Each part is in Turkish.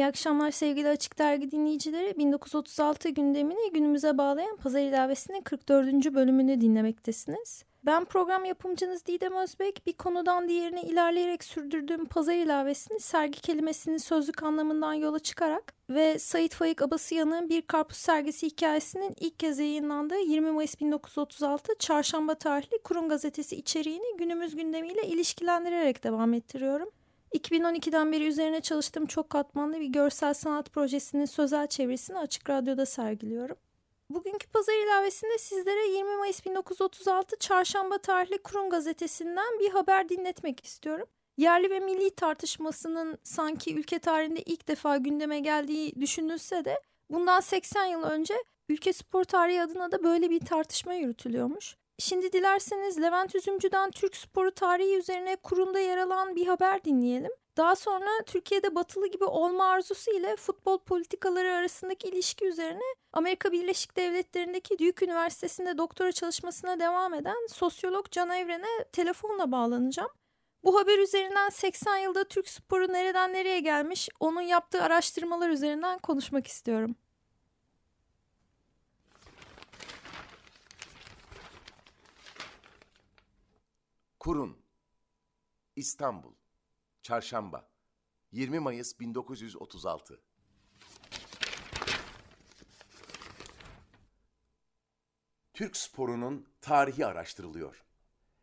İyi akşamlar sevgili Açık Dergi dinleyicileri. 1936 gündemini günümüze bağlayan Pazar ilavesinin 44. bölümünü dinlemektesiniz. Ben program yapımcınız Didem Özbek. Bir konudan diğerine ilerleyerek sürdürdüğüm pazar ilavesini sergi kelimesinin sözlük anlamından yola çıkarak ve Sait Faik Abasıyan'ın Bir Karpuz Sergisi hikayesinin ilk kez yayınlandığı 20 Mayıs 1936 Çarşamba tarihli Kurum Gazetesi içeriğini günümüz gündemiyle ilişkilendirerek devam ettiriyorum. 2012'den beri üzerine çalıştığım çok katmanlı bir görsel sanat projesinin sözel çevirisini Açık Radyo'da sergiliyorum. Bugünkü pazar ilavesinde sizlere 20 Mayıs 1936 Çarşamba tarihli Kurum Gazetesi'nden bir haber dinletmek istiyorum. Yerli ve milli tartışmasının sanki ülke tarihinde ilk defa gündeme geldiği düşünülse de bundan 80 yıl önce ülke spor tarihi adına da böyle bir tartışma yürütülüyormuş. Şimdi dilerseniz Levent Üzümcü'den Türk sporu tarihi üzerine kurumda yer alan bir haber dinleyelim. Daha sonra Türkiye'de batılı gibi olma arzusu ile futbol politikaları arasındaki ilişki üzerine Amerika Birleşik Devletleri'ndeki Duke Üniversitesi'nde doktora çalışmasına devam eden sosyolog Can Evren'e telefonla bağlanacağım. Bu haber üzerinden 80 yılda Türk sporu nereden nereye gelmiş onun yaptığı araştırmalar üzerinden konuşmak istiyorum. Kurun İstanbul Çarşamba 20 Mayıs 1936 Türk sporunun tarihi araştırılıyor.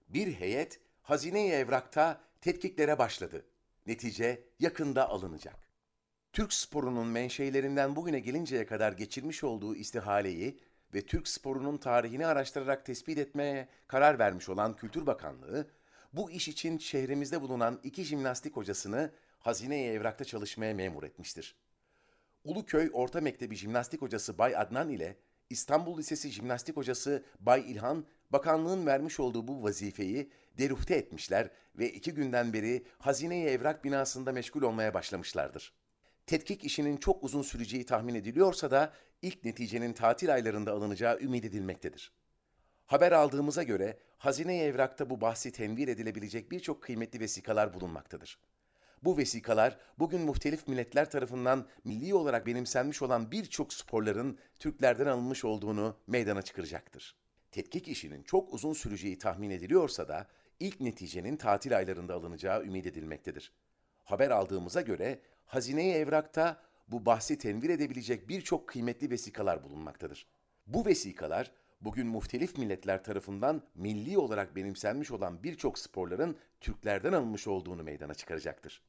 Bir heyet hazine-i evrakta tetkiklere başladı. Netice yakında alınacak. Türk sporunun menşeilerinden bugüne gelinceye kadar geçirmiş olduğu istihaleyi ve Türk sporunun tarihini araştırarak tespit etmeye karar vermiş olan Kültür Bakanlığı, bu iş için şehrimizde bulunan iki jimnastik hocasını hazine-i evrakta çalışmaya memur etmiştir. Uluköy Orta Mektebi jimnastik hocası Bay Adnan ile İstanbul Lisesi jimnastik hocası Bay İlhan, bakanlığın vermiş olduğu bu vazifeyi deruhte etmişler ve iki günden beri hazine-i evrak binasında meşgul olmaya başlamışlardır. Tetkik işinin çok uzun süreceği tahmin ediliyorsa da ilk neticenin tatil aylarında alınacağı ümit edilmektedir. Haber aldığımıza göre hazine evrakta bu bahsi tenvir edilebilecek birçok kıymetli vesikalar bulunmaktadır. Bu vesikalar bugün muhtelif milletler tarafından milli olarak benimsenmiş olan birçok sporların Türklerden alınmış olduğunu meydana çıkaracaktır. Tetkik işinin çok uzun süreceği tahmin ediliyorsa da ilk neticenin tatil aylarında alınacağı ümit edilmektedir. Haber aldığımıza göre hazine evrakta bu bahsi tenvir edebilecek birçok kıymetli vesikalar bulunmaktadır. Bu vesikalar bugün muhtelif milletler tarafından milli olarak benimsenmiş olan birçok sporların Türklerden alınmış olduğunu meydana çıkaracaktır.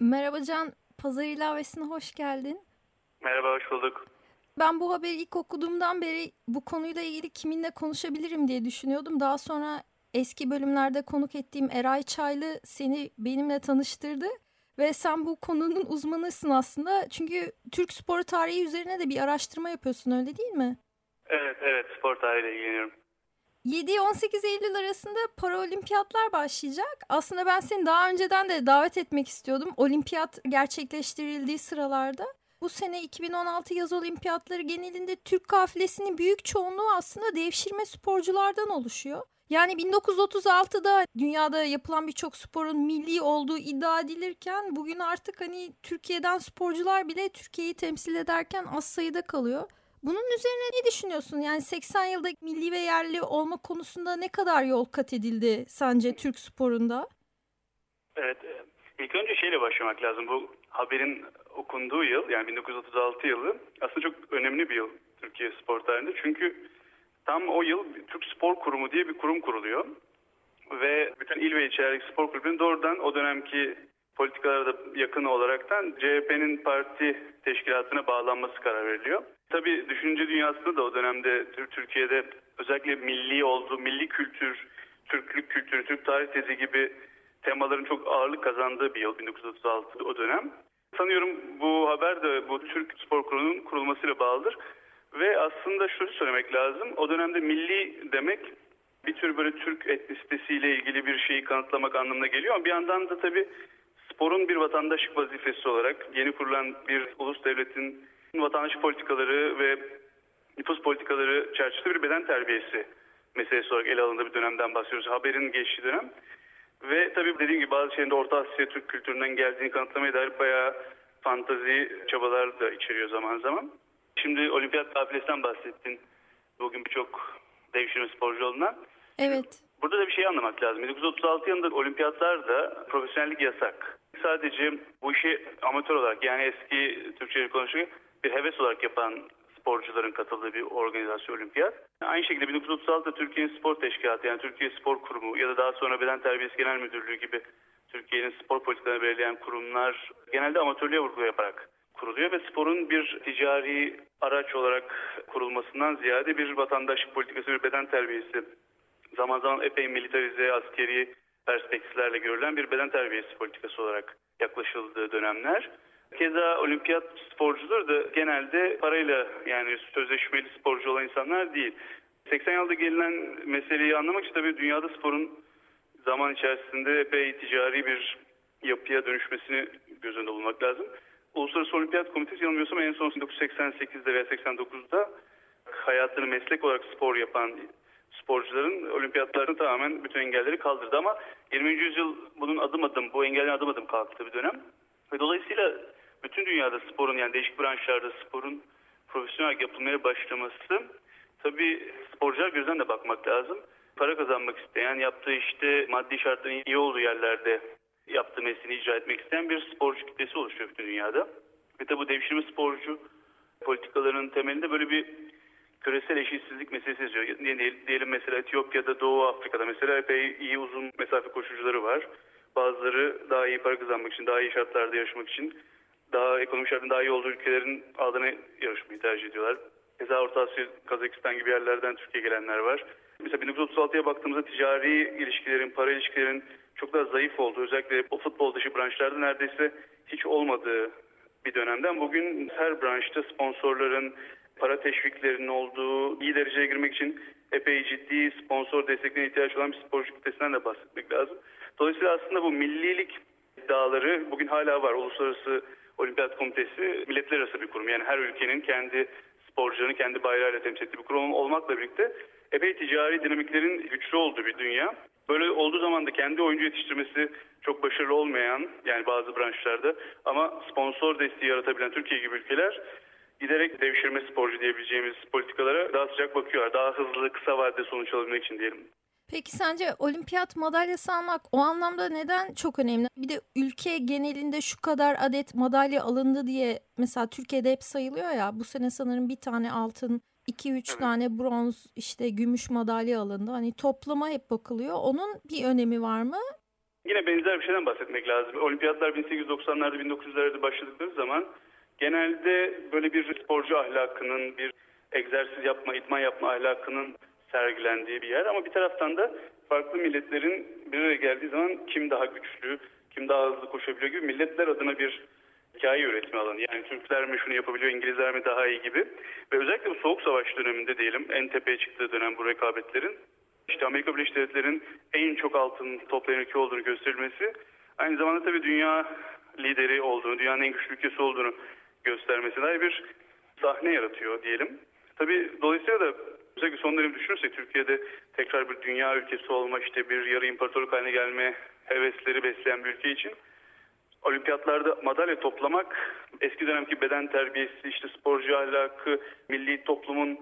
Merhaba Can, Pazar ilavesine hoş geldin. Merhaba, hoş bulduk. Ben bu haberi ilk okuduğumdan beri bu konuyla ilgili kiminle konuşabilirim diye düşünüyordum. Daha sonra eski bölümlerde konuk ettiğim Eray Çaylı seni benimle tanıştırdı. Ve sen bu konunun uzmanısın aslında. Çünkü Türk spor tarihi üzerine de bir araştırma yapıyorsun öyle değil mi? Evet, evet spor tarihiyle ilgileniyorum. 7-18 Eylül arasında paraolimpiyatlar başlayacak. Aslında ben seni daha önceden de davet etmek istiyordum. Olimpiyat gerçekleştirildiği sıralarda. Bu sene 2016 yaz olimpiyatları genelinde Türk kafilesinin büyük çoğunluğu aslında devşirme sporculardan oluşuyor. Yani 1936'da dünyada yapılan birçok sporun milli olduğu iddia edilirken bugün artık hani Türkiye'den sporcular bile Türkiye'yi temsil ederken az sayıda kalıyor. Bunun üzerine ne düşünüyorsun? Yani 80 yılda milli ve yerli olma konusunda ne kadar yol kat edildi sence Türk sporunda? Evet, e, ilk önce şeyle başlamak lazım. Bu haberin okunduğu yıl yani 1936 yılı aslında çok önemli bir yıl Türkiye spor tarihinde. Çünkü tam o yıl Türk Spor Kurumu diye bir kurum kuruluyor. Ve bütün il ve ilçelerdeki spor kulüplerinin doğrudan o dönemki politikalara da yakın olaraktan CHP'nin parti teşkilatına bağlanması karar veriliyor. Tabii düşünce dünyasında da o dönemde Türkiye'de özellikle milli olduğu, milli kültür, Türklük kültürü, Türk tarih tezi gibi temaların çok ağırlık kazandığı bir yıl 1936 o dönem. Sanıyorum bu haber de bu Türk Spor Kurulu'nun kurulmasıyla bağlıdır. Ve aslında şunu söylemek lazım. O dönemde milli demek bir tür böyle Türk etnisitesiyle ilgili bir şeyi kanıtlamak anlamına geliyor. Ama bir yandan da tabii sporun bir vatandaşlık vazifesi olarak yeni kurulan bir ulus devletin vatandaşlık politikaları ve nüfus politikaları çerçevesinde bir beden terbiyesi meselesi olarak ele alındığı bir dönemden bahsediyoruz. Haberin geçtiği dönem. Ve tabii dediğim gibi bazı şeylerin de Orta Asya Türk kültüründen geldiğini kanıtlamaya dair bayağı fantazi çabalar da içeriyor zaman zaman. Şimdi olimpiyat kafilesinden bahsettin. Bugün birçok devşirme sporcu olduğundan. Evet. Burada da bir şey anlamak lazım. 1936 yılında olimpiyatlarda profesyonellik yasak. Sadece bu işi amatör olarak yani eski Türkçe'yi konuşuyor bir heves olarak yapan sporcuların katıldığı bir organizasyon olimpiyat. Aynı şekilde 1936'da Türkiye'nin spor teşkilatı yani Türkiye Spor Kurumu ya da daha sonra Beden Terbiyesi Genel Müdürlüğü gibi Türkiye'nin spor politikalarını belirleyen kurumlar genelde amatörlüğe vurgu yaparak kuruluyor ve sporun bir ticari araç olarak kurulmasından ziyade bir vatandaşlık politikası, bir beden terbiyesi, zaman zaman epey militarize, askeri perspektiflerle görülen bir beden terbiyesi politikası olarak yaklaşıldığı dönemler. Keza olimpiyat sporcuları da genelde parayla yani sözleşmeli sporcu olan insanlar değil. 80 yılda gelinen meseleyi anlamak için tabii dünyada sporun zaman içerisinde epey ticari bir yapıya dönüşmesini göz önünde bulmak lazım. Uluslararası Olimpiyat Komitesi yanılmıyorsam en son 1988'de veya 89'da hayatını meslek olarak spor yapan sporcuların olimpiyatlarını tamamen bütün engelleri kaldırdı ama 20. yüzyıl bunun adım adım bu engellerin adım adım kalktığı bir dönem. Ve dolayısıyla bütün dünyada sporun yani değişik branşlarda sporun profesyonel yapılmaya başlaması tabii sporcular gözden de bakmak lazım. Para kazanmak isteyen, yaptığı işte maddi şartların iyi olduğu yerlerde yaptığı mesleğini icra etmek isteyen bir sporcu kitlesi oluşuyor bütün dünyada. Ve tabi bu devşirme sporcu politikalarının temelinde böyle bir küresel eşitsizlik meselesi yazıyor. Diyelim mesela Etiyopya'da, Doğu Afrika'da mesela epey iyi uzun mesafe koşucuları var. Bazıları daha iyi para kazanmak için, daha iyi şartlarda yaşamak için daha ekonomik şartın daha iyi olduğu ülkelerin adına yarışmayı tercih ediyorlar. Keza Orta Asya, Kazakistan gibi yerlerden Türkiye'ye gelenler var. Mesela 1936'ya baktığımızda ticari ilişkilerin, para ilişkilerin çok daha zayıf olduğu, özellikle o futbol dışı branşlarda neredeyse hiç olmadığı bir dönemden bugün her branşta sponsorların, para teşviklerinin olduğu, iyi dereceye girmek için epey ciddi sponsor desteklerine ihtiyaç olan bir sporcu kitlesinden de bahsetmek lazım. Dolayısıyla aslında bu millilik iddiaları bugün hala var. Uluslararası Olimpiyat Komitesi milletler arası bir kurum. Yani her ülkenin kendi sporcularını kendi bayrağıyla temsil ettiği bir kurum olmakla birlikte epey ticari dinamiklerin güçlü olduğu bir dünya. Böyle olduğu zaman da kendi oyuncu yetiştirmesi çok başarılı olmayan yani bazı branşlarda ama sponsor desteği yaratabilen Türkiye gibi ülkeler giderek devşirme sporcu diyebileceğimiz politikalara daha sıcak bakıyorlar. Daha hızlı, kısa vadede sonuç alabilmek için diyelim. Peki sence olimpiyat madalyası almak o anlamda neden çok önemli? Bir de ülke genelinde şu kadar adet madalya alındı diye mesela Türkiye'de hep sayılıyor ya bu sene sanırım bir tane altın 2-3 evet. tane bronz işte gümüş madalya alındı. Hani toplama hep bakılıyor. Onun bir önemi var mı? Yine benzer bir şeyden bahsetmek lazım. Olimpiyatlar 1890'larda 1900'lerde başladıkları zaman genelde böyle bir sporcu ahlakının, bir egzersiz yapma, idman yapma ahlakının sergilendiği bir yer. Ama bir taraftan da farklı milletlerin bir araya geldiği zaman kim daha güçlü, kim daha hızlı koşabiliyor gibi milletler adına bir hikaye üretme alanı. Yani Türkler mi şunu yapabiliyor, İngilizler mi daha iyi gibi. Ve özellikle bu Soğuk Savaş döneminde diyelim en tepeye çıktığı dönem bu rekabetlerin işte Amerika Birleşik Devletleri'nin en çok altın toplayan ülke olduğunu gösterilmesi aynı zamanda tabii dünya lideri olduğunu, dünyanın en güçlü ülkesi olduğunu göstermesi dair bir sahne yaratıyor diyelim. Tabii dolayısıyla da özellikle son dönemi düşünürsek Türkiye'de tekrar bir dünya ülkesi olma, işte bir yarı imparatorluk haline gelme hevesleri besleyen bir ülke için olimpiyatlarda madalya toplamak eski dönemki beden terbiyesi, işte sporcu ahlakı, milli toplumun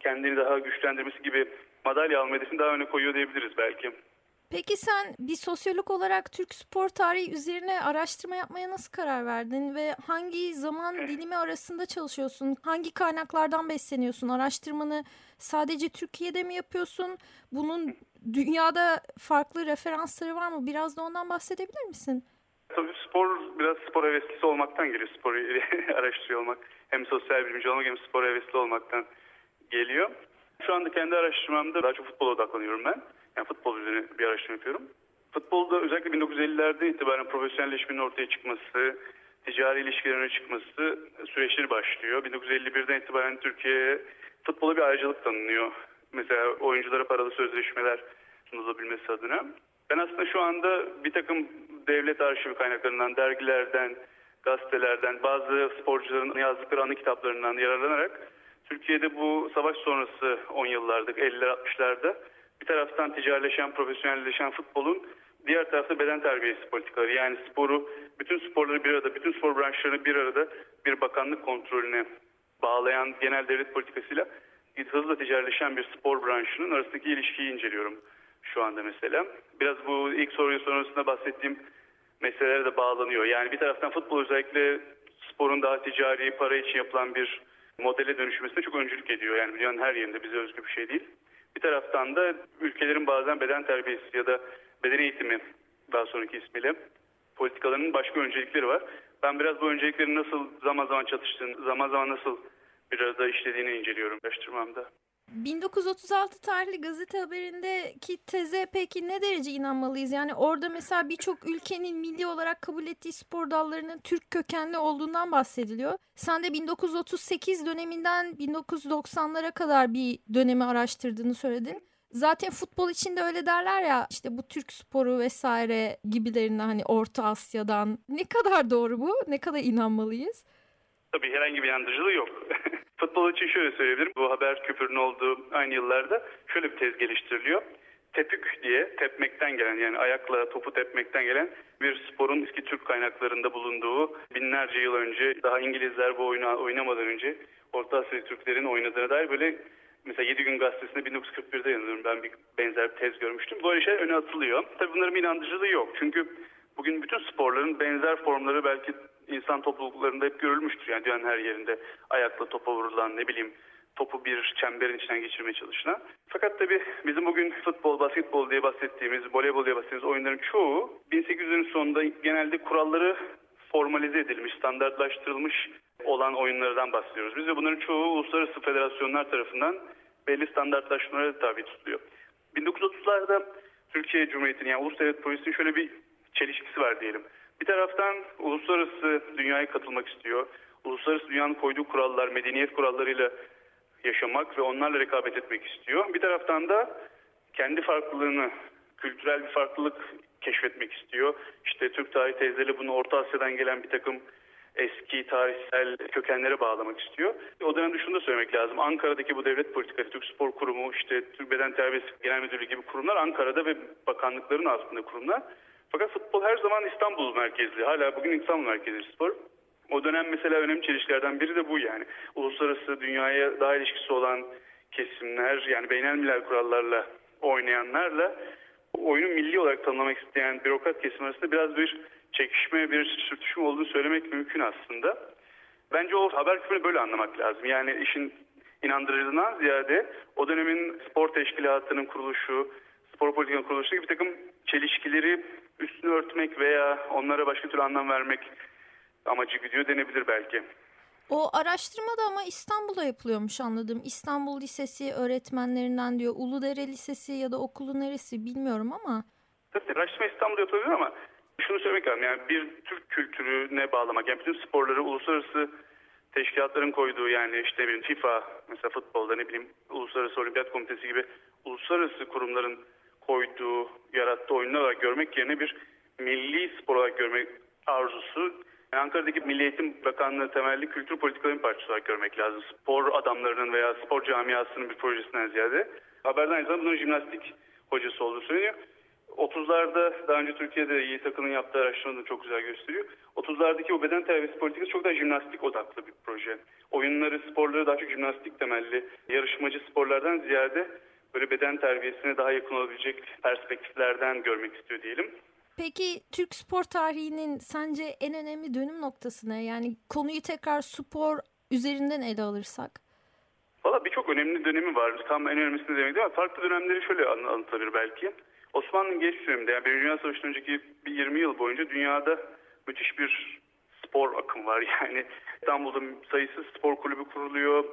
kendini daha güçlendirmesi gibi madalya alma hedefini daha öne koyuyor diyebiliriz belki. Peki sen bir sosyolog olarak Türk spor tarihi üzerine araştırma yapmaya nasıl karar verdin ve hangi zaman dilimi arasında çalışıyorsun? Hangi kaynaklardan besleniyorsun? Araştırmanı sadece Türkiye'de mi yapıyorsun? Bunun dünyada farklı referansları var mı? Biraz da ondan bahsedebilir misin? Tabii spor biraz spor heveslisi olmaktan geliyor. Spor araştırıyor olmak. Hem sosyal bilimci olmak hem spor hevesli olmaktan geliyor. Şu anda kendi araştırmamda daha çok futbola odaklanıyorum ben. Yani futbol üzerine bir araştırma yapıyorum. Futbolda özellikle 1950'lerde itibaren profesyonelleşmenin ortaya çıkması, ticari ilişkilerin öne çıkması süreçleri başlıyor. 1951'den itibaren Türkiye'ye futbola bir ayrıcalık tanınıyor. Mesela oyunculara paralı sözleşmeler sunulabilmesi adına. Ben aslında şu anda bir takım devlet arşivi kaynaklarından, dergilerden, gazetelerden, bazı sporcuların yazdıkları anı kitaplarından yararlanarak Türkiye'de bu savaş sonrası 10 yıllarda, 50'ler 60'larda bir taraftan ticarileşen, profesyonelleşen futbolun diğer tarafta beden terbiyesi politikaları yani sporu, bütün sporları bir arada, bütün spor branşlarını bir arada bir bakanlık kontrolüne bağlayan genel devlet politikasıyla hızla ticarileşen bir spor branşının arasındaki ilişkiyi inceliyorum şu anda mesela. Biraz bu ilk soruyu sonrasında bahsettiğim meselelere de bağlanıyor. Yani bir taraftan futbol özellikle sporun daha ticari, para için yapılan bir modele dönüşmesine çok öncülük ediyor. Yani dünyanın her yerinde bize özgü bir şey değil. Bir taraftan da ülkelerin bazen beden terbiyesi ya da beden eğitimi daha sonraki ismiyle politikalarının başka öncelikleri var. Ben biraz bu önceliklerin nasıl zaman zaman çatıştığını, zaman zaman nasıl bir arada işlediğini inceliyorum araştırmamda. 1936 tarihli gazete haberindeki teze peki ne derece inanmalıyız? Yani orada mesela birçok ülkenin milli olarak kabul ettiği spor dallarının Türk kökenli olduğundan bahsediliyor. Sen de 1938 döneminden 1990'lara kadar bir dönemi araştırdığını söyledin. Zaten futbol içinde öyle derler ya işte bu Türk sporu vesaire gibilerine hani Orta Asya'dan. Ne kadar doğru bu? Ne kadar inanmalıyız? Tabii herhangi bir inandırıcılığı yok. Futbol için şöyle söyleyebilirim. Bu haber küpürün olduğu aynı yıllarda şöyle bir tez geliştiriliyor. Tepük diye tepmekten gelen yani ayakla topu tepmekten gelen bir sporun eski Türk kaynaklarında bulunduğu binlerce yıl önce daha İngilizler bu oyunu oynamadan önce Orta Asya Türklerin oynadığına dair böyle mesela 7 gün gazetesinde 1941'de yanılıyorum ben bir benzer bir tez görmüştüm. Böyle şeyler öne atılıyor. Tabii bunların inandırıcılığı yok. Çünkü bugün bütün sporların benzer formları belki insan topluluklarında hep görülmüştür. Yani dünyanın her yerinde ayakla topa vurulan ne bileyim topu bir çemberin içinden geçirmeye çalışılan. Fakat tabii bizim bugün futbol, basketbol diye bahsettiğimiz, voleybol diye bahsettiğimiz oyunların çoğu 1800'lerin sonunda genelde kuralları formalize edilmiş, standartlaştırılmış olan oyunlardan bahsediyoruz. Biz de bunların çoğu uluslararası federasyonlar tarafından belli standartlaşmalara tabi tutuluyor. 1930'larda Türkiye Cumhuriyeti'nin yani Ulus Devlet Polisi'nin şöyle bir çelişkisi var diyelim. Bir taraftan uluslararası dünyaya katılmak istiyor. Uluslararası dünyanın koyduğu kurallar, medeniyet kurallarıyla yaşamak ve onlarla rekabet etmek istiyor. Bir taraftan da kendi farklılığını, kültürel bir farklılık keşfetmek istiyor. İşte Türk tarih teyzeleri bunu Orta Asya'dan gelen bir takım eski tarihsel kökenlere bağlamak istiyor. O dönemde şunu da söylemek lazım. Ankara'daki bu devlet politikası, Türk Spor Kurumu, işte Türk Beden Terbiyesi Genel Müdürlüğü gibi kurumlar Ankara'da ve bakanlıkların altında kurumlar. Fakat futbol her zaman İstanbul merkezli. Hala bugün İstanbul merkezli spor. O dönem mesela önemli çelişkilerden biri de bu yani. Uluslararası dünyaya daha ilişkisi olan kesimler yani beynelmiler kurallarla oynayanlarla oyunu milli olarak tanımlamak isteyen bürokrat kesim arasında biraz bir çekişme, bir sürtüşme olduğunu söylemek mümkün aslında. Bence o haber küpünü böyle anlamak lazım. Yani işin inandırıcılığından ziyade o dönemin spor teşkilatının kuruluşu, spor politikanın kuruluşu gibi bir takım çelişkileri üstünü örtmek veya onlara başka türlü anlam vermek amacı gidiyor denebilir belki. O araştırma da ama İstanbul'da yapılıyormuş anladım. İstanbul Lisesi öğretmenlerinden diyor. Uludere Lisesi ya da okulu neresi bilmiyorum ama. Tabii araştırma İstanbul'da yapılabilir ama şunu söylemek lazım. Yani bir Türk kültürüne bağlamak. Yani bütün sporları uluslararası teşkilatların koyduğu yani işte bir FIFA mesela futbolda ne bileyim Uluslararası Olimpiyat Komitesi gibi uluslararası kurumların oyunlar olarak görmek yerine bir milli spor olarak görmek arzusu yani Ankara'daki Milli Eğitim Bakanlığı temelli kültür politikalarının parçası olarak görmek lazım. Spor adamlarının veya spor camiasının bir projesinden ziyade. Haberden aynı bunun jimnastik hocası olduğu söyleniyor. 30'larda daha önce Türkiye'de Yiğit Akın'ın yaptığı araştırmada çok güzel gösteriyor. 30'lardaki o beden terbiyesi politikası çok daha jimnastik odaklı bir proje. Oyunları, sporları daha çok jimnastik temelli, yarışmacı sporlardan ziyade böyle beden terbiyesine daha yakın olabilecek perspektiflerden görmek istiyor diyelim. Peki Türk spor tarihinin sence en önemli dönüm noktası ne? Yani konuyu tekrar spor üzerinden ele alırsak. Valla birçok önemli dönemi var. Tam en önemlisini demek değil ama farklı dönemleri şöyle anlatabilir belki. Osmanlı'nın geç döneminde yani Birinci Dünya Savaşı'ndan önceki bir 20 yıl boyunca dünyada müthiş bir spor akım var. Yani İstanbul'da sayısız spor kulübü kuruluyor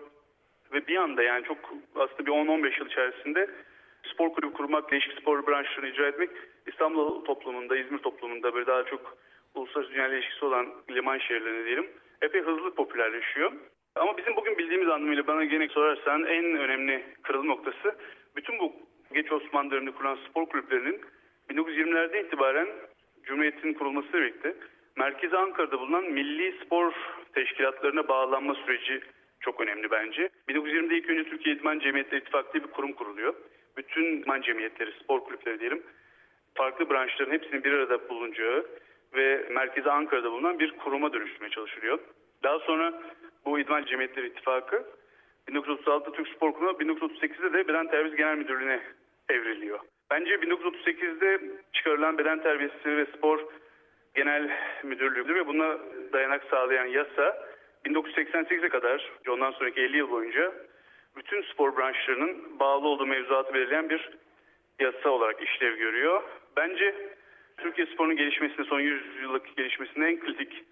ve bir anda yani çok aslında bir 10-15 yıl içerisinde spor kulübü kurmak, değişik spor branşlarını icra etmek İstanbul toplumunda, İzmir toplumunda böyle daha çok uluslararası dünya ilişkisi olan liman şehirlerinde diyelim epey hızlı popülerleşiyor. Ama bizim bugün bildiğimiz anlamıyla bana gene sorarsan en önemli kırılım noktası bütün bu geç Osmanlı döneminde kurulan spor kulüplerinin 1920'lerde itibaren Cumhuriyet'in kurulmasıyla birlikte merkezi Ankara'da bulunan milli spor teşkilatlarına bağlanma süreci çok önemli bence. 1920'de ilk önce Türkiye İdman Cemiyetleri İttifakı diye bir kurum kuruluyor. Bütün idman cemiyetleri, spor kulüpleri diyelim, farklı branşların hepsinin bir arada bulunacağı ve merkezi Ankara'da bulunan bir kuruma dönüştürmeye çalışılıyor. Daha sonra bu İdman Cemiyetleri İttifakı 1936 Türk Spor Kurumu 1938'de de Beden Terbiyesi Genel Müdürlüğü'ne evriliyor. Bence 1938'de çıkarılan Beden Terbiyesi ve Spor Genel Müdürlüğü ve buna dayanak sağlayan yasa 1988'e kadar ondan sonraki 50 yıl boyunca bütün spor branşlarının bağlı olduğu mevzuatı belirleyen bir yasa olarak işlev görüyor. Bence Türkiye sporunun gelişmesinde son 100 yıllık gelişmesinde en kritik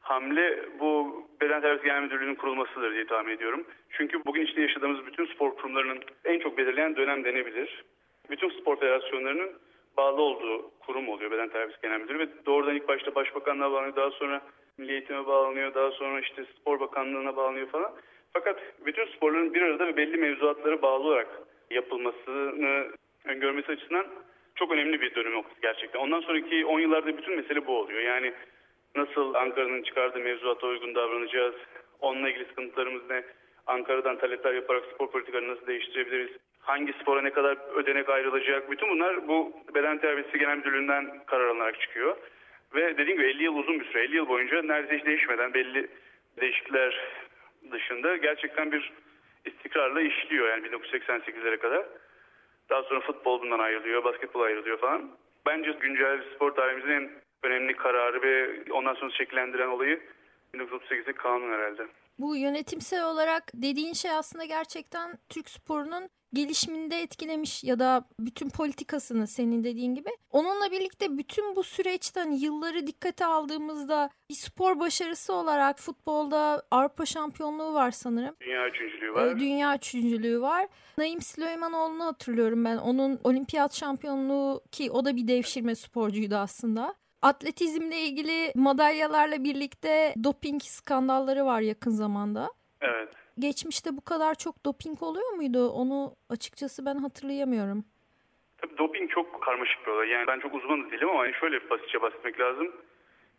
hamle bu Beden Terbiyesi Genel Müdürlüğü'nün kurulmasıdır diye tahmin ediyorum. Çünkü bugün içinde yaşadığımız bütün spor kurumlarının en çok belirleyen dönem denebilir. Bütün spor federasyonlarının bağlı olduğu kurum oluyor Beden Terbiyesi Genel Müdürlüğü ve doğrudan ilk başta Başbakanlığa bağlanıyor, daha sonra Milli Eğitim'e bağlanıyor, daha sonra işte Spor Bakanlığı'na bağlanıyor falan. Fakat bütün sporların bir arada ve belli mevzuatlara bağlı olarak yapılmasını öngörmesi açısından çok önemli bir dönüm noktası gerçekten. Ondan sonraki 10 yıllarda bütün mesele bu oluyor. Yani nasıl Ankara'nın çıkardığı mevzuata uygun davranacağız, onunla ilgili sıkıntılarımız ne, Ankara'dan talepler yaparak spor politikalarını nasıl değiştirebiliriz, hangi spora ne kadar ödenek ayrılacak, bütün bunlar bu Beden Terbiyesi Genel Müdürlüğü'nden karar alınarak çıkıyor. Ve dediğim gibi 50 yıl uzun bir süre, 50 yıl boyunca neredeyse hiç değişmeden belli değişiklikler dışında gerçekten bir istikrarla işliyor yani 1988'lere kadar. Daha sonra futbol bundan ayrılıyor, basketbol ayrılıyor falan. Bence güncel spor tarihimizin en önemli kararı ve ondan sonra şekillendiren olayı 1938'de kanun herhalde. Bu yönetimsel olarak dediğin şey aslında gerçekten Türk sporunun gelişiminde etkilemiş ya da bütün politikasını senin dediğin gibi. Onunla birlikte bütün bu süreçten yılları dikkate aldığımızda bir spor başarısı olarak futbolda Avrupa şampiyonluğu var sanırım. Dünya üçüncülüğü var. Ee, dünya üçüncülüğü var. Naim Süleymanoğlu'nu hatırlıyorum ben. Onun olimpiyat şampiyonluğu ki o da bir devşirme sporcuydu aslında. Atletizmle ilgili madalyalarla birlikte doping skandalları var yakın zamanda. Evet. Geçmişte bu kadar çok doping oluyor muydu? Onu açıkçası ben hatırlayamıyorum. Tabii doping çok karmaşık bir olay. Yani ben çok uzman değilim ama şöyle basitçe bahsetmek lazım.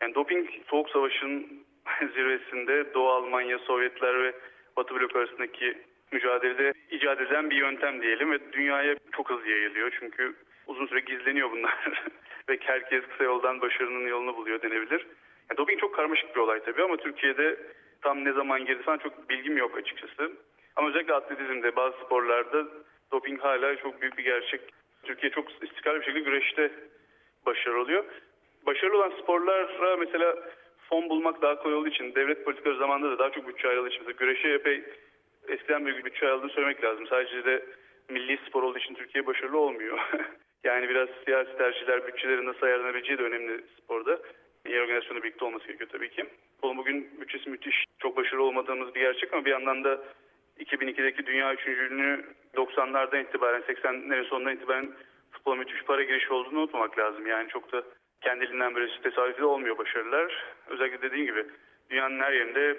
Yani doping Soğuk Savaş'ın zirvesinde Doğu Almanya, Sovyetler ve Batı blok arasındaki mücadelede icat edilen bir yöntem diyelim ve dünyaya çok hızlı yayılıyor. Çünkü uzun süre gizleniyor bunlar ve herkes kısa yoldan başarının yolunu buluyor denebilir. Yani doping çok karmaşık bir olay tabii ama Türkiye'de tam ne zaman girdi falan çok bilgim yok açıkçası. Ama özellikle atletizmde bazı sporlarda doping hala çok büyük bir gerçek. Türkiye çok istikrarlı bir şekilde güreşte başarılı oluyor. Başarılı olan sporlara mesela fon bulmak daha kolay olduğu için devlet politikaları zamanında da daha çok bütçe ayrıldığı için mesela güreşe epey eskiden büyük bütçe ayrıldığını söylemek lazım. Sadece de milli spor olduğu için Türkiye başarılı olmuyor. yani biraz siyasi tercihler, bütçelerin nasıl ayarlanabileceği de önemli sporda. Diğer organizasyonla birlikte olması gerekiyor tabii ki. Bunun bugün bütçesi müthiş, çok başarılı olmadığımız bir gerçek ama bir yandan da 2002'deki dünya üçüncülüğünü 90'lardan itibaren, 80'lerin sonundan itibaren futbola müthiş para girişi olduğunu unutmamak lazım. Yani çok da kendiliğinden böyle tesadüfi olmuyor başarılar. Özellikle dediğim gibi dünyanın her yerinde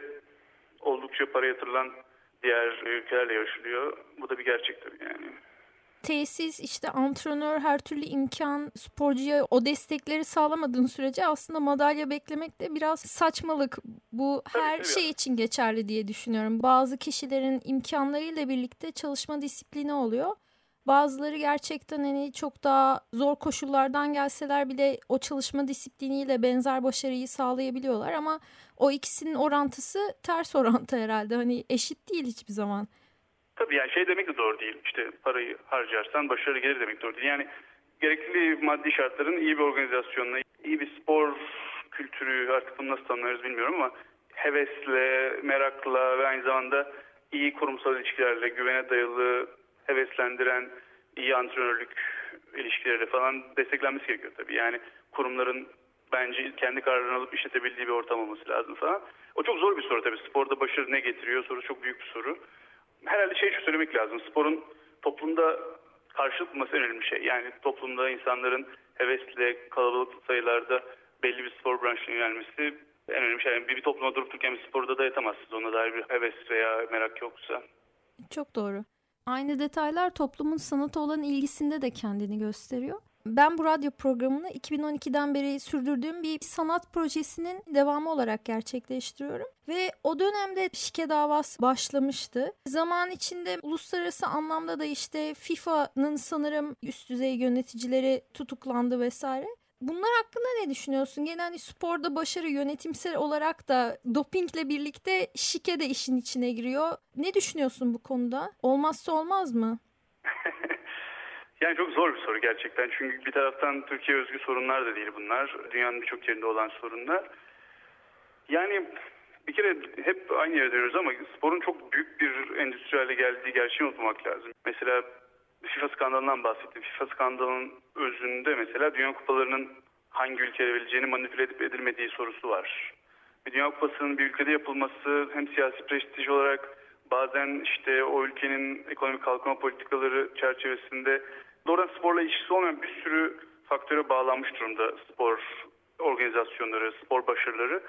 oldukça para yatırılan diğer ülkelerle yarışılıyor. Bu da bir gerçek tabii yani tesis işte antrenör her türlü imkan sporcuya o destekleri sağlamadığın sürece aslında madalya beklemek de biraz saçmalık. Bu her şey için geçerli diye düşünüyorum. Bazı kişilerin imkanlarıyla birlikte çalışma disiplini oluyor. Bazıları gerçekten hani çok daha zor koşullardan gelseler bile o çalışma disipliniyle benzer başarıyı sağlayabiliyorlar ama o ikisinin orantısı ters orantı herhalde. Hani eşit değil hiçbir zaman. Tabii yani şey demek de doğru değil. İşte parayı harcarsan başarı gelir demek doğru değil. Yani gerekli maddi şartların iyi bir organizasyonla, iyi bir spor kültürü artık bunu nasıl tanımlarız bilmiyorum ama hevesle, merakla ve aynı zamanda iyi kurumsal ilişkilerle, güvene dayalı, heveslendiren iyi antrenörlük ilişkileri falan desteklenmesi gerekiyor tabii. Yani kurumların bence kendi kararlarını alıp işletebildiği bir ortam olması lazım falan. O çok zor bir soru tabii. Sporda başarı ne getiriyor soru çok büyük bir soru. Herhalde şey şu söylemek lazım. Sporun toplumda karşılık bulması önemli şey. Yani toplumda insanların hevesle kalabalık sayılarda belli bir spor branşına yönelmesi en önemli şey. Yani bir, bir topluma durup dururken bir sporda da yatamazsınız. Ona dair bir heves veya merak yoksa. Çok doğru. Aynı detaylar toplumun sanata olan ilgisinde de kendini gösteriyor. Ben bu radyo programını 2012'den beri sürdürdüğüm bir sanat projesinin devamı olarak gerçekleştiriyorum. Ve o dönemde şike davası başlamıştı. Zaman içinde uluslararası anlamda da işte FIFA'nın sanırım üst düzey yöneticileri tutuklandı vesaire. Bunlar hakkında ne düşünüyorsun? Genelde hani sporda başarı yönetimsel olarak da dopingle birlikte şike de işin içine giriyor. Ne düşünüyorsun bu konuda? Olmazsa olmaz mı? yani çok zor bir soru gerçekten. Çünkü bir taraftan Türkiye özgü sorunlar da değil bunlar. Dünyanın birçok yerinde olan sorunlar. Yani bir kere hep aynı yere dönüyoruz ama sporun çok büyük bir endüstriyelde geldiği gerçeği unutmamak lazım. Mesela FIFA skandalından bahsettim. FIFA skandalının özünde mesela Dünya Kupalarının hangi ülkeye verileceğini manipüle edip edilmediği sorusu var. Ve Dünya Kupası'nın bir ülkede yapılması hem siyasi prestij olarak bazen işte o ülkenin ekonomik kalkınma politikaları çerçevesinde doğrudan sporla ilişkisi olmayan bir sürü faktöre bağlanmış durumda spor organizasyonları, spor başarıları.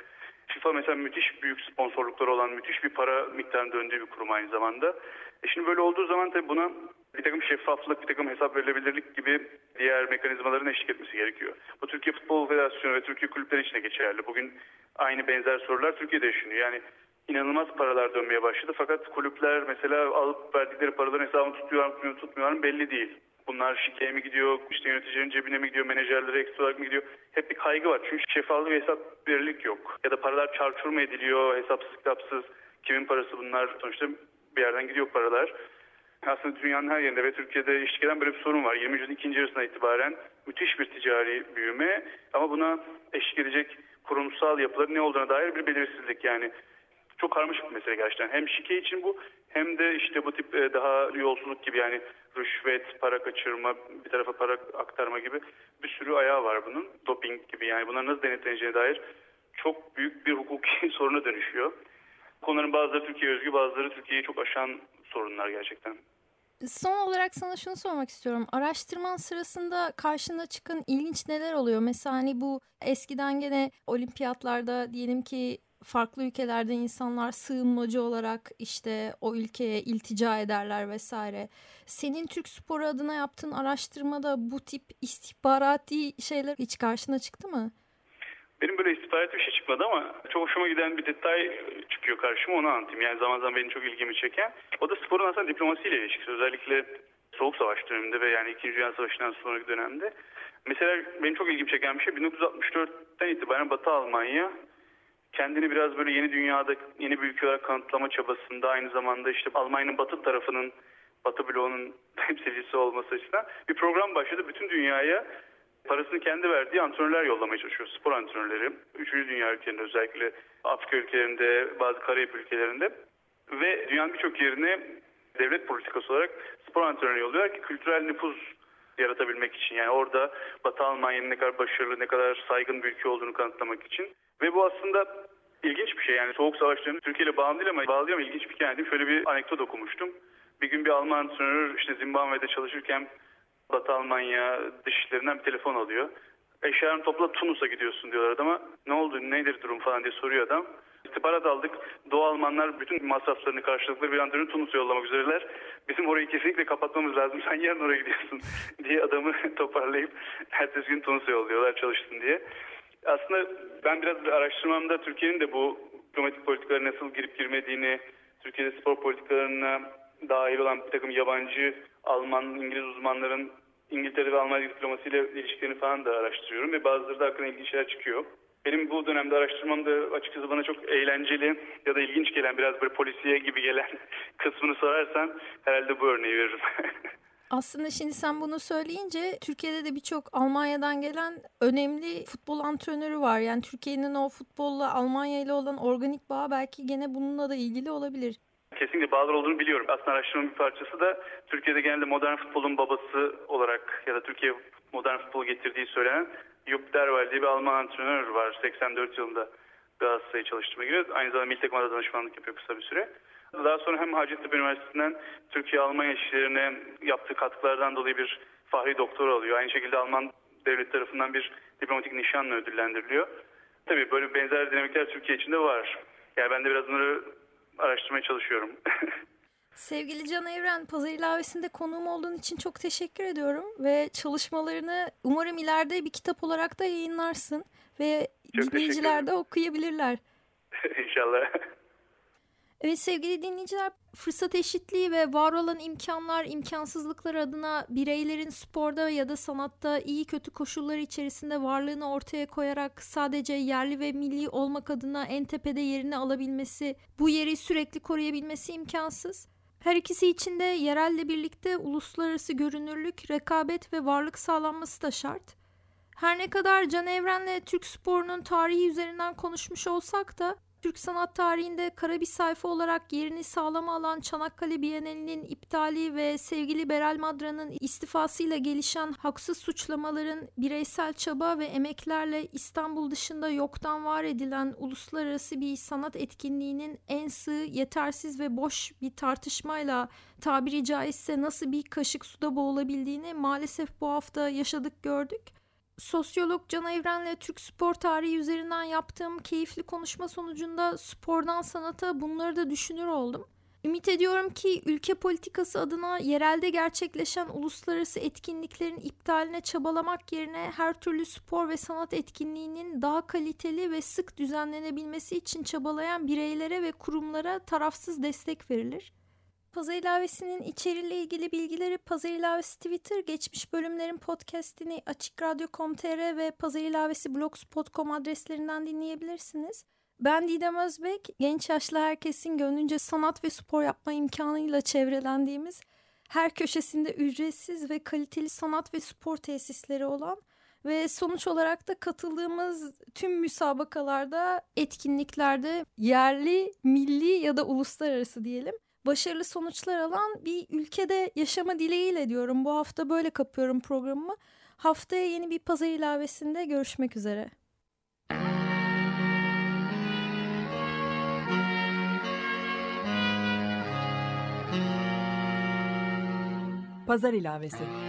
FIFA mesela müthiş büyük sponsorlukları olan müthiş bir para miktarının döndüğü bir kurum aynı zamanda. E şimdi böyle olduğu zaman tabii buna bir takım şeffaflık, bir takım hesap verilebilirlik gibi diğer mekanizmaların eşlik etmesi gerekiyor. Bu Türkiye Futbol Federasyonu ve Türkiye kulüpleri için de geçerli. Bugün aynı benzer sorular Türkiye'de yaşanıyor. Yani inanılmaz paralar dönmeye başladı fakat kulüpler mesela alıp verdikleri paraların hesabını tutuyorlar mı tutmuyorlar mı belli değil. Bunlar şikeye mi gidiyor, işte yöneticilerin cebine mi gidiyor, menajerlere ekstra olarak mı gidiyor? Hep bir kaygı var. Çünkü şeffaflık ve hesap verilik yok. Ya da paralar çarçur mu ediliyor, hesapsız kitapsız. Kimin parası bunlar? Sonuçta bir yerden gidiyor paralar. Aslında dünyanın her yerinde ve Türkiye'de eden böyle bir sorun var. 20. yüzyılın ikinci yarısına itibaren müthiş bir ticari büyüme ama buna eşlik edecek kurumsal yapıların ne olduğuna dair bir belirsizlik yani. Çok karmaşık bir mesele gerçekten. Hem şike için bu hem de işte bu tip e, daha yolsuzluk gibi yani rüşvet, para kaçırma, bir tarafa para aktarma gibi bir sürü ayağı var bunun. Doping gibi yani bunlar nasıl denetleneceğine dair çok büyük bir hukuki soruna dönüşüyor. Konuların bazıları Türkiye özgü, bazıları Türkiye'yi çok aşan sorunlar gerçekten. Son olarak sana şunu sormak istiyorum. Araştırman sırasında karşına çıkan ilginç neler oluyor? Mesela hani bu eskiden gene olimpiyatlarda diyelim ki farklı ülkelerde insanlar sığınmacı olarak işte o ülkeye iltica ederler vesaire. Senin Türk sporu adına yaptığın araştırmada bu tip istihbarati şeyler hiç karşına çıktı mı? Benim böyle istihbarat bir şey çıkmadı ama çok hoşuma giden bir detay çıkıyor karşıma onu anlatayım. Yani zaman zaman benim çok ilgimi çeken. O da sporun aslında diplomasiyle ilişkisi. Özellikle Soğuk Savaş döneminde ve yani 2. Dünya Savaşı'ndan sonraki dönemde. Mesela benim çok ilgimi çeken bir şey 1964'ten itibaren Batı Almanya kendini biraz böyle yeni dünyada yeni bir ülke olarak kanıtlama çabasında aynı zamanda işte Almanya'nın batı tarafının Batı bloğunun temsilcisi olması açısından bir program başladı. Bütün dünyaya parasını kendi verdiği antrenörler yollamaya çalışıyor. Spor antrenörleri. Üçüncü dünya ülkelerinde özellikle Afrika ülkelerinde, bazı Karayip ülkelerinde ve dünyanın birçok yerine devlet politikası olarak spor antrenörü yolluyorlar ki kültürel nüfuz yaratabilmek için. Yani orada Batı Almanya'nın ne kadar başarılı, ne kadar saygın bir ülke olduğunu kanıtlamak için. Ve bu aslında ilginç bir şey. Yani Soğuk Savaş dönemi Türkiye ile bağımlı değil ama bağlıyor ama ilginç bir hikaye. Şöyle bir anekdot okumuştum. Bir gün bir Alman antrenör işte Zimbabwe'de çalışırken Batı Almanya dışişlerinden bir telefon alıyor. Eşyalarını topla Tunus'a gidiyorsun diyorlar adama. Ne oldu nedir durum falan diye soruyor adam. İstihbarat aldık. Doğu Almanlar bütün masraflarını karşılıklı bir antrenörü Tunus'a yollamak üzereler. Bizim orayı kesinlikle kapatmamız lazım. Sen yarın oraya gidiyorsun diye adamı toparlayıp ertesi gün Tunus'a yolluyorlar çalışsın diye. Aslında ben biraz araştırmamda Türkiye'nin de bu diplomatik politikalara nasıl girip girmediğini, Türkiye'de spor politikalarına dahil olan bir takım yabancı Alman, İngiliz uzmanların İngiltere ve Almanya diplomasiyle ilişkilerini falan da araştırıyorum ve bazıları da hakkında ilginç şeyler çıkıyor. Benim bu dönemde araştırmamda açıkçası bana çok eğlenceli ya da ilginç gelen biraz böyle polisiye gibi gelen kısmını sorarsan herhalde bu örneği veririm. Aslında şimdi sen bunu söyleyince Türkiye'de de birçok Almanya'dan gelen önemli futbol antrenörü var. Yani Türkiye'nin o futbolla Almanya ile olan organik bağı belki gene bununla da ilgili olabilir. Kesinlikle bağlar olduğunu biliyorum. Aslında araştırmanın bir parçası da Türkiye'de genelde modern futbolun babası olarak ya da Türkiye modern futbol getirdiği söylenen Jupp Derwall diye bir Alman antrenör var 84 yılında Galatasaray'ı çalıştırmaya giriyor. Aynı zamanda milli takımda danışmanlık yapıyor kısa bir süre. Daha sonra hem Hacettepe Üniversitesi'nden Türkiye-Almanya ilişkilerine yaptığı katkılardan dolayı bir fahri doktor alıyor. Aynı şekilde Alman devlet tarafından bir diplomatik nişanla ödüllendiriliyor. Tabii böyle benzer dinamikler Türkiye içinde var. Yani ben de biraz bunları araştırmaya çalışıyorum. Sevgili Can Evren, Pazar İlavesi'nde konuğum olduğun için çok teşekkür ediyorum. Ve çalışmalarını umarım ileride bir kitap olarak da yayınlarsın. Ve Çok dinleyiciler de okuyabilirler. İnşallah. Evet sevgili dinleyiciler, fırsat eşitliği ve var olan imkanlar, imkansızlıklar adına bireylerin sporda ya da sanatta iyi kötü koşullar içerisinde varlığını ortaya koyarak sadece yerli ve milli olmak adına en tepede yerini alabilmesi, bu yeri sürekli koruyabilmesi imkansız. Her ikisi için de yerelle birlikte uluslararası görünürlük, rekabet ve varlık sağlanması da şart. Her ne kadar Can Evren'le Türk sporunun tarihi üzerinden konuşmuş olsak da Türk sanat tarihinde kara bir sayfa olarak yerini sağlama alan Çanakkale Bienalinin iptali ve sevgili Beral Madra'nın istifasıyla gelişen haksız suçlamaların bireysel çaba ve emeklerle İstanbul dışında yoktan var edilen uluslararası bir sanat etkinliğinin en sığ, yetersiz ve boş bir tartışmayla tabiri caizse nasıl bir kaşık suda boğulabildiğini maalesef bu hafta yaşadık gördük. Sosyolog Can Evren'le Türk spor tarihi üzerinden yaptığım keyifli konuşma sonucunda spordan sanata bunları da düşünür oldum. Ümit ediyorum ki ülke politikası adına yerelde gerçekleşen uluslararası etkinliklerin iptaline çabalamak yerine her türlü spor ve sanat etkinliğinin daha kaliteli ve sık düzenlenebilmesi için çabalayan bireylere ve kurumlara tarafsız destek verilir. Pazar ilavesinin içeriğiyle ilgili bilgileri Pazar ilavesi Twitter, geçmiş bölümlerin podcastini açıkradyo.com.tr ve Pazar ilavesi blogspot.com adreslerinden dinleyebilirsiniz. Ben Didem Özbek, genç yaşlı herkesin gönlünce sanat ve spor yapma imkanıyla çevrelendiğimiz, her köşesinde ücretsiz ve kaliteli sanat ve spor tesisleri olan ve sonuç olarak da katıldığımız tüm müsabakalarda, etkinliklerde yerli, milli ya da uluslararası diyelim başarılı sonuçlar alan bir ülkede yaşama dileğiyle diyorum. Bu hafta böyle kapıyorum programımı. Haftaya yeni bir pazar ilavesinde görüşmek üzere. Pazar ilavesi.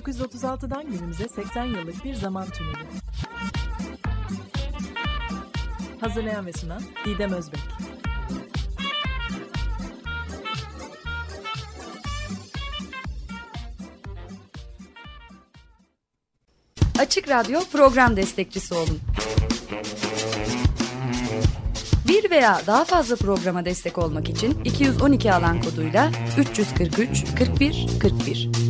...1936'dan günümüze 80 yıllık bir zaman tüneli. Hazırlayan ve sunan Didem Özbek. Açık Radyo program destekçisi olun. Bir veya daha fazla programa destek olmak için 212 alan koduyla 343 41 41.